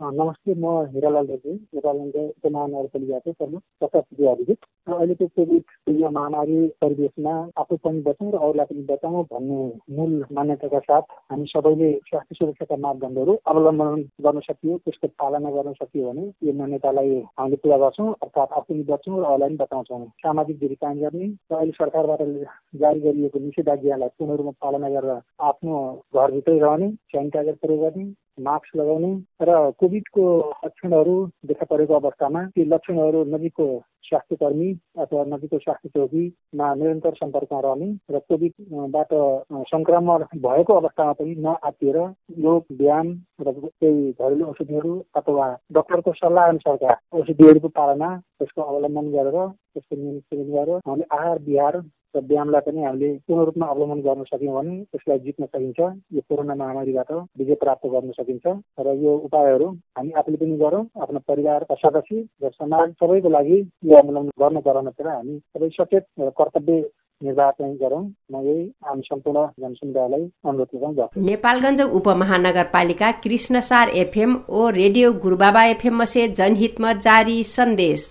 नमस्ते म हिरालाल रेग्मी नेपालगञ्ज उपमहानगरपालिकाको प्रमुख प्रशासकीय अधिकृत अहिलेको कोभिड यो महामारी परिवेशमा आफू पनि बचौँ र अरूलाई पनि बचाउँ भन्ने मूल मान्यताका साथ हामी सबैले स्वास्थ्य सुरक्षाका मापदण्डहरू अवलम्बन गर्न सकियो त्यसको पालना गर्न सकियो भने यो मान्यतालाई हामीले पुरा गर्छौँ अर्थात् आफू पनि बचौँ र अरूलाई पनि बचाउँछौँ। सामाजिक दूरी कायम गर्ने र अहिले सरकारबाट जारी गरिएको निषेधाज्ञालाई पूर्ण पालना गरेर आफ्नो घरभित्रै रहने सेनिटाइजर प्रयोग गर्ने मास्क लगाउने र कोभिडको लक्षणहरू देखा परेको अवस्थामा ती लक्षणहरू नजिकको स्वास्थ्य कर्मी अथवा नजिकको स्वास्थ्य चौकीमा निरन्तर सम्पर्कमा रहने र कोभिडबाट सङ्क्रमण भएको अवस्थामा पनि नआत्तिएर योग व्यायाम र केही घरेलु औषधिहरू अथवा डक्टरको सल्लाह अनुसारका औषधिहरूको पालना त्यसको अवलम्बन गरेर त्यसको नियमित सेवन गरेर हामीले आहार बिहार र व्यायामलाई पनि हामीले पूर्ण रूपमा अवलम्बन गर्न सक्यौँ भने त्यसलाई जित्न सकिन्छ यो कोरोना महामारीबाट विजय प्राप्त गर्न सकिन्छ। र यो उपायहरू हामी आफूले पनि गरौँ आफ्नो परिवारका सदस्य र समाज सबैको लागि यो अवलम्बन गर्न गराउनतिर हामी सबै सचेत कर्तव्य नेपालगञ्ज उपमहानगरपालिका कृष्णसार एफएम ओ रेडियो गुरुबाबा एफएम से जनहितमा जारी सन्देश।